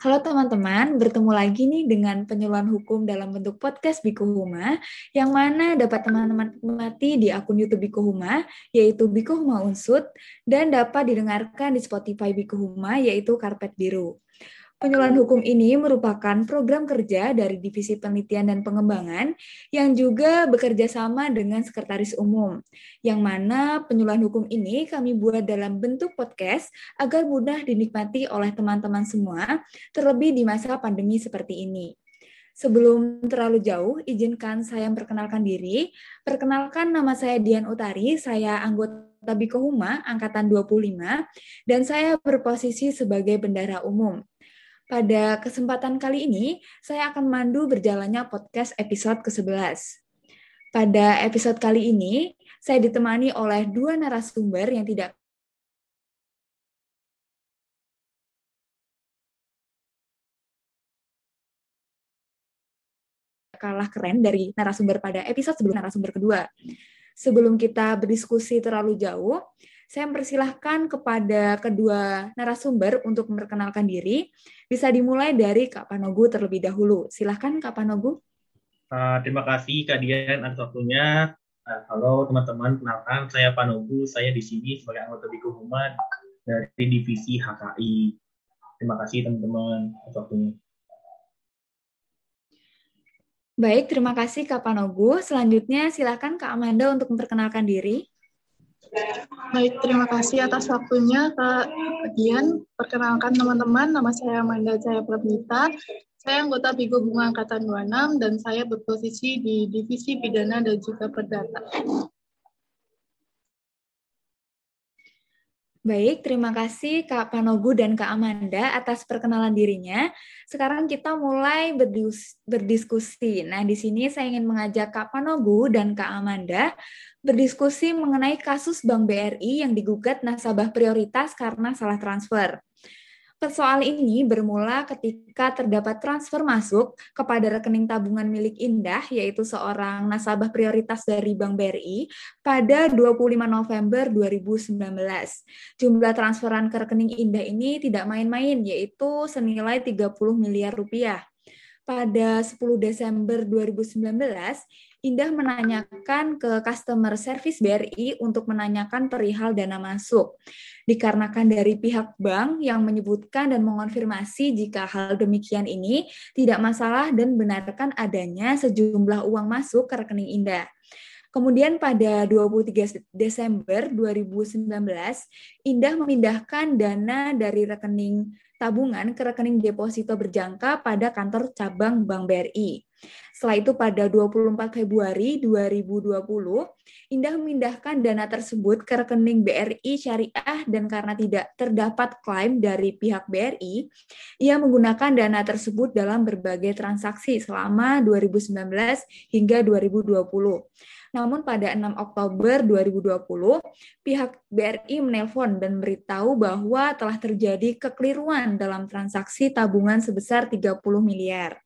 Halo teman-teman, bertemu lagi nih dengan penyuluhan hukum dalam bentuk podcast Biku Huma, yang mana dapat teman-teman nikmati di akun YouTube Biku Huma, yaitu Biku Huma Unsut, dan dapat didengarkan di Spotify Biku Huma, yaitu Karpet Biru. Penyuluhan hukum ini merupakan program kerja dari Divisi Penelitian dan Pengembangan yang juga bekerja sama dengan Sekretaris Umum, yang mana penyuluhan hukum ini kami buat dalam bentuk podcast agar mudah dinikmati oleh teman-teman semua, terlebih di masa pandemi seperti ini. Sebelum terlalu jauh, izinkan saya memperkenalkan diri. Perkenalkan nama saya Dian Utari, saya anggota Bikohuma Angkatan 25, dan saya berposisi sebagai bendara umum. Pada kesempatan kali ini, saya akan mandu berjalannya podcast episode ke-11. Pada episode kali ini, saya ditemani oleh dua narasumber yang tidak kalah keren dari narasumber pada episode sebelum narasumber kedua. Sebelum kita berdiskusi terlalu jauh, saya mempersilahkan kepada kedua narasumber untuk memperkenalkan diri. Bisa dimulai dari Kak Panogu terlebih dahulu. Silahkan Kak Panogu. Uh, terima kasih Kak Dian atas waktunya. Uh, halo teman-teman, kenalkan saya Panogu. Saya di sini sebagai anggota Biku Human dari divisi HKI. Terima kasih teman-teman atas waktunya. Baik, terima kasih Kak Panogu. Selanjutnya silakan Kak Amanda untuk memperkenalkan diri. Baik, terima kasih atas waktunya Kak Dian. Perkenalkan teman-teman, nama saya Amanda Jaya Pramita. Saya anggota Bigo Bunga Angkatan 26 dan saya berposisi di Divisi Pidana dan juga Perdata. Baik, terima kasih Kak Panogu dan Kak Amanda atas perkenalan dirinya. Sekarang kita mulai berdiskusi. Nah, di sini saya ingin mengajak Kak Panogu dan Kak Amanda berdiskusi mengenai kasus Bank BRI yang digugat nasabah prioritas karena salah transfer. Persoalan ini bermula ketika terdapat transfer masuk kepada rekening tabungan milik Indah, yaitu seorang nasabah prioritas dari Bank BRI, pada 25 November 2019. Jumlah transferan ke rekening Indah ini tidak main-main, yaitu senilai 30 miliar rupiah. Pada 10 Desember 2019, Indah menanyakan ke customer service BRI untuk menanyakan perihal dana masuk. Dikarenakan dari pihak bank yang menyebutkan dan mengonfirmasi jika hal demikian ini tidak masalah dan benarkan adanya sejumlah uang masuk ke rekening Indah. Kemudian pada 23 Desember 2019, Indah memindahkan dana dari rekening tabungan ke rekening deposito berjangka pada kantor cabang Bank BRI. Setelah itu pada 24 Februari 2020, Indah memindahkan dana tersebut ke rekening BRI Syariah dan karena tidak terdapat klaim dari pihak BRI, ia menggunakan dana tersebut dalam berbagai transaksi selama 2019 hingga 2020. Namun pada 6 Oktober 2020, pihak BRI menelpon dan memberitahu bahwa telah terjadi kekeliruan dalam transaksi tabungan sebesar 30 miliar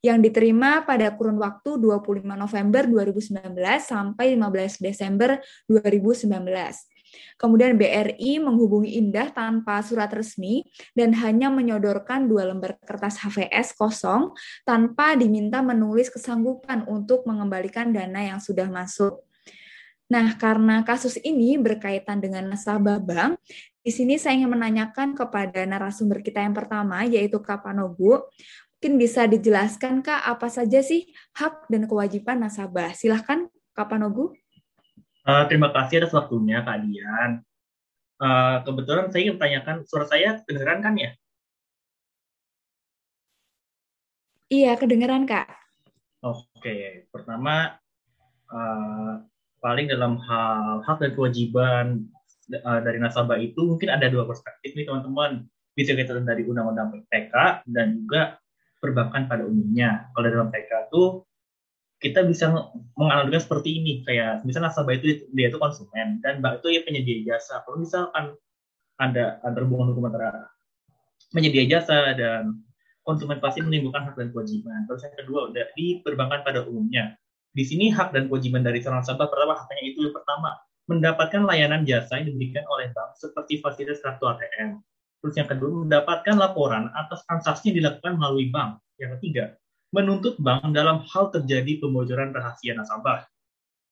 yang diterima pada kurun waktu 25 November 2019 sampai 15 Desember 2019. Kemudian BRI menghubungi Indah tanpa surat resmi dan hanya menyodorkan dua lembar kertas HVS kosong tanpa diminta menulis kesanggupan untuk mengembalikan dana yang sudah masuk. Nah, karena kasus ini berkaitan dengan nasabah bank, di sini saya ingin menanyakan kepada narasumber kita yang pertama, yaitu Kak Panogu, Mungkin bisa dijelaskan Kak, apa saja sih hak dan kewajiban nasabah? Silahkan Kak Panogu. Uh, terima kasih atas waktunya Kak Dian. Uh, kebetulan saya ingin bertanyakan, suara saya kedengeran kan ya? Iya, kedengeran Kak. Oke, pertama uh, paling dalam hal hak dan kewajiban uh, dari nasabah itu mungkin ada dua perspektif nih teman-teman. Bisa kita dari undang-undang PK dan juga perbankan pada umumnya. Kalau dalam PK itu kita bisa menganalogikan seperti ini kayak misalnya nasabah itu dia itu konsumen dan bank itu ya penyedia jasa. Kalau misalkan ada ada hubungan hukum antara penyedia jasa dan konsumen pasti menimbulkan hak dan kewajiban. Terus yang kedua udah di perbankan pada umumnya. Di sini hak dan kewajiban dari seorang nasabah pertama haknya itu yang pertama mendapatkan layanan jasa yang diberikan oleh bank seperti fasilitas kartu ATM. Terus yang kedua, mendapatkan laporan atas transaksi yang dilakukan melalui bank. Yang ketiga, menuntut bank dalam hal terjadi pembocoran rahasia nasabah.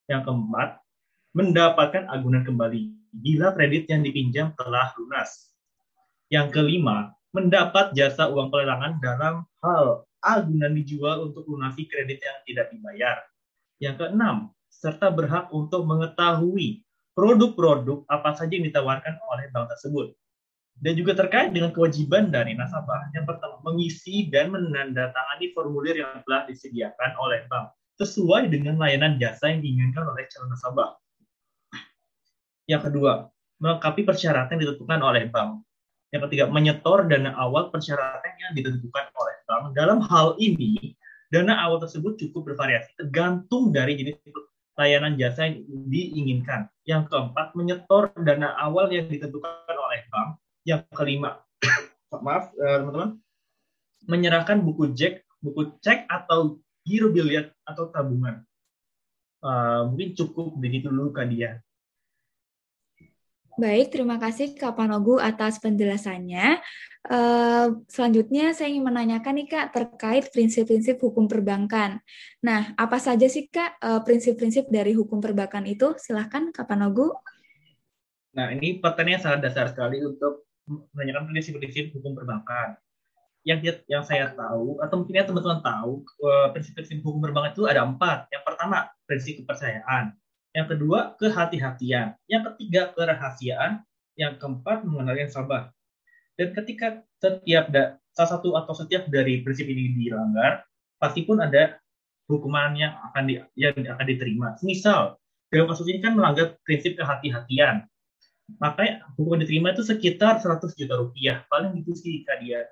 Yang keempat, mendapatkan agunan kembali bila kredit yang dipinjam telah lunas. Yang kelima, mendapat jasa uang pelelangan dalam hal agunan dijual untuk lunasi kredit yang tidak dibayar. Yang keenam, serta berhak untuk mengetahui produk-produk apa saja yang ditawarkan oleh bank tersebut dan juga terkait dengan kewajiban dari nasabah. Yang pertama, mengisi dan menandatangani formulir yang telah disediakan oleh bank sesuai dengan layanan jasa yang diinginkan oleh calon nasabah. Yang kedua, melengkapi persyaratan yang ditentukan oleh bank. Yang ketiga, menyetor dana awal persyaratan yang ditentukan oleh bank. Dalam hal ini, dana awal tersebut cukup bervariasi tergantung dari jenis layanan jasa yang diinginkan. Yang keempat, menyetor dana awal yang ditentukan oleh bank yang kelima, maaf eh, teman-teman, menyerahkan buku cek, buku cek atau giro biliar atau tabungan. Uh, mungkin cukup begitu dulu Kak Dia. Baik, terima kasih Kak Panogu atas penjelasannya. Uh, selanjutnya saya ingin menanyakan nih Kak terkait prinsip-prinsip hukum perbankan. Nah, apa saja sih Kak prinsip-prinsip dari hukum perbankan itu? Silahkan Kak Panogu. Nah, ini pertanyaan sangat dasar sekali untuk menanyakan prinsip-prinsip hukum perbankan. Yang yang saya tahu atau mungkin teman-teman tahu eh, prinsip-prinsip hukum perbankan itu ada empat. Yang pertama prinsip kepercayaan, yang kedua kehati-hatian, yang ketiga kerahasiaan, yang keempat mengenali sabar. Dan ketika setiap da, salah satu atau setiap dari prinsip ini dilanggar, pasti pun ada hukuman yang akan di, yang akan diterima. Misal dalam kasus ini kan melanggar prinsip kehati-hatian makanya hukuman diterima itu sekitar 100 juta rupiah paling itu sih kak dia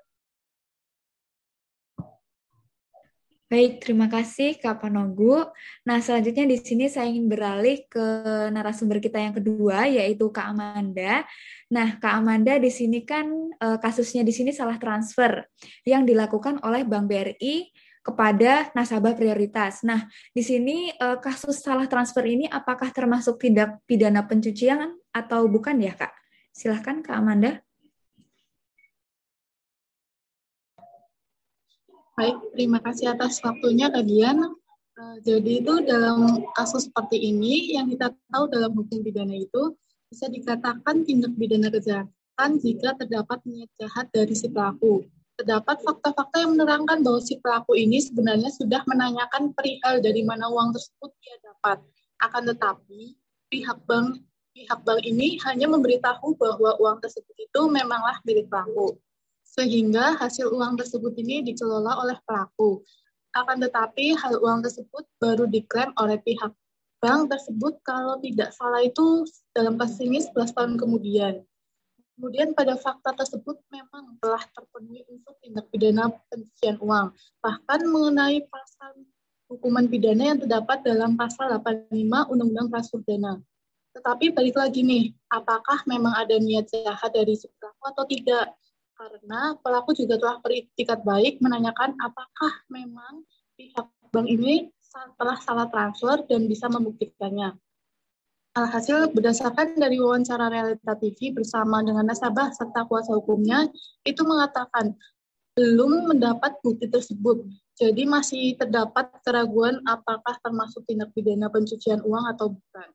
Baik, terima kasih Kak Panogu. Nah, selanjutnya di sini saya ingin beralih ke narasumber kita yang kedua, yaitu Kak Amanda. Nah, Kak Amanda di sini kan eh, kasusnya di sini salah transfer yang dilakukan oleh Bank BRI kepada nasabah prioritas. Nah, di sini eh, kasus salah transfer ini apakah termasuk tindak pidana pencucian atau bukan ya, Kak? Silahkan, Kak Amanda. Baik, terima kasih atas waktunya, Kak Dian. Eh, jadi itu dalam kasus seperti ini, yang kita tahu dalam hukum pidana itu bisa dikatakan tindak pidana kejahatan jika terdapat niat jahat dari si pelaku terdapat fakta-fakta yang menerangkan bahwa si pelaku ini sebenarnya sudah menanyakan perihal dari mana uang tersebut dia dapat. Akan tetapi pihak bank pihak bank ini hanya memberitahu bahwa uang tersebut itu memanglah milik pelaku. Sehingga hasil uang tersebut ini dikelola oleh pelaku. Akan tetapi hal uang tersebut baru diklaim oleh pihak bank tersebut kalau tidak salah itu dalam kasus ini 11 tahun kemudian. Kemudian pada fakta tersebut memang telah terpenuhi unsur tindak pidana pencucian uang. Bahkan mengenai pasal hukuman pidana yang terdapat dalam pasal 85 Undang-Undang Transfer Dana. Tetapi balik lagi nih, apakah memang ada niat jahat dari si pelaku atau tidak? Karena pelaku juga telah beritikat baik menanyakan apakah memang pihak bank ini telah salah transfer dan bisa membuktikannya. Alhasil berdasarkan dari wawancara realita TV bersama dengan nasabah serta kuasa hukumnya, itu mengatakan belum mendapat bukti tersebut. Jadi masih terdapat keraguan apakah termasuk tindak pidana pencucian uang atau bukan.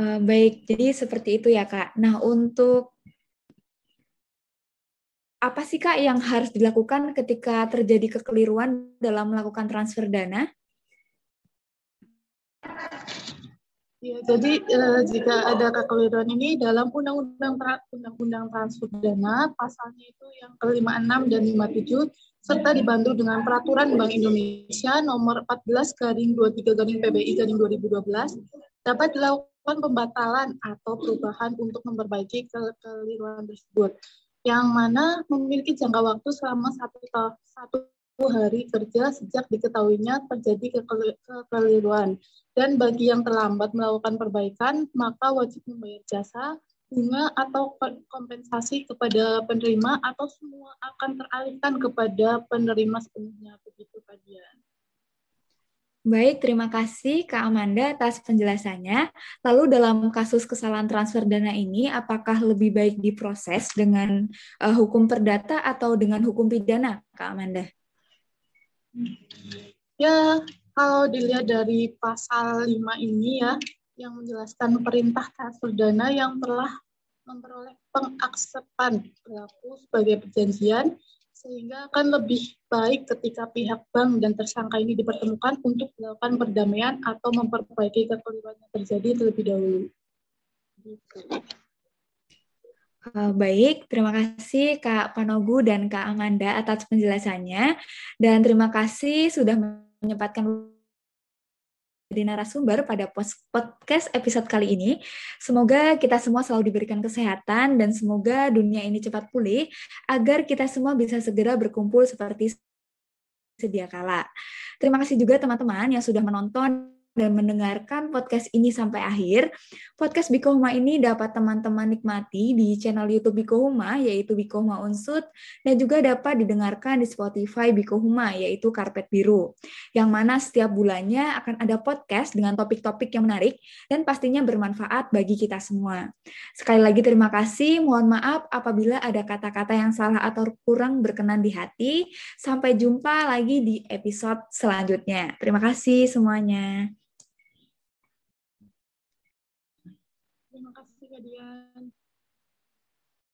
Uh, baik, jadi seperti itu ya kak. Nah untuk apa sih kak yang harus dilakukan ketika terjadi kekeliruan dalam melakukan transfer dana? Ya, jadi eh, jika ada kekeliruan ini dalam Undang-Undang Undang-Undang Transfer Dana pasalnya itu yang ke-56 dan 57 serta dibantu dengan Peraturan Bank Indonesia nomor 14 garing 23 garing PBI garing 2012 dapat dilakukan pembatalan atau perubahan untuk memperbaiki kekeliruan tersebut yang mana memiliki jangka waktu selama satu, satu hari kerja sejak diketahuinya terjadi kekeliruan dan bagi yang terlambat melakukan perbaikan, maka wajib membayar jasa, bunga, atau kompensasi kepada penerima, atau semua akan teralihkan kepada penerima sepenuhnya. Begitu, kajian. Baik, terima kasih Kak Amanda atas penjelasannya. Lalu dalam kasus kesalahan transfer dana ini, apakah lebih baik diproses dengan uh, hukum perdata atau dengan hukum pidana, Kak Amanda? Ya, kalau dilihat dari pasal 5 ini ya, yang menjelaskan perintah transfer dana yang telah memperoleh pengaksepan berlaku sebagai perjanjian sehingga akan lebih baik ketika pihak bank dan tersangka ini dipertemukan untuk melakukan perdamaian atau memperbaiki kekeliruan yang terjadi terlebih dahulu. Uh, baik, terima kasih Kak Panogu dan Kak Amanda atas penjelasannya. Dan terima kasih sudah menyempatkan jadi narasumber pada podcast episode kali ini. Semoga kita semua selalu diberikan kesehatan dan semoga dunia ini cepat pulih agar kita semua bisa segera berkumpul seperti sedia kala. Terima kasih juga teman-teman yang sudah menonton dan mendengarkan podcast ini sampai akhir. Podcast Biko Huma ini dapat teman-teman nikmati di channel YouTube Biko Huma, yaitu Biko Huma Unsut, dan juga dapat didengarkan di Spotify Biko Huma, yaitu Karpet Biru, yang mana setiap bulannya akan ada podcast dengan topik-topik yang menarik dan pastinya bermanfaat bagi kita semua. Sekali lagi terima kasih, mohon maaf apabila ada kata-kata yang salah atau kurang berkenan di hati. Sampai jumpa lagi di episode selanjutnya. Terima kasih semuanya. Terima kasih, Kak Dian.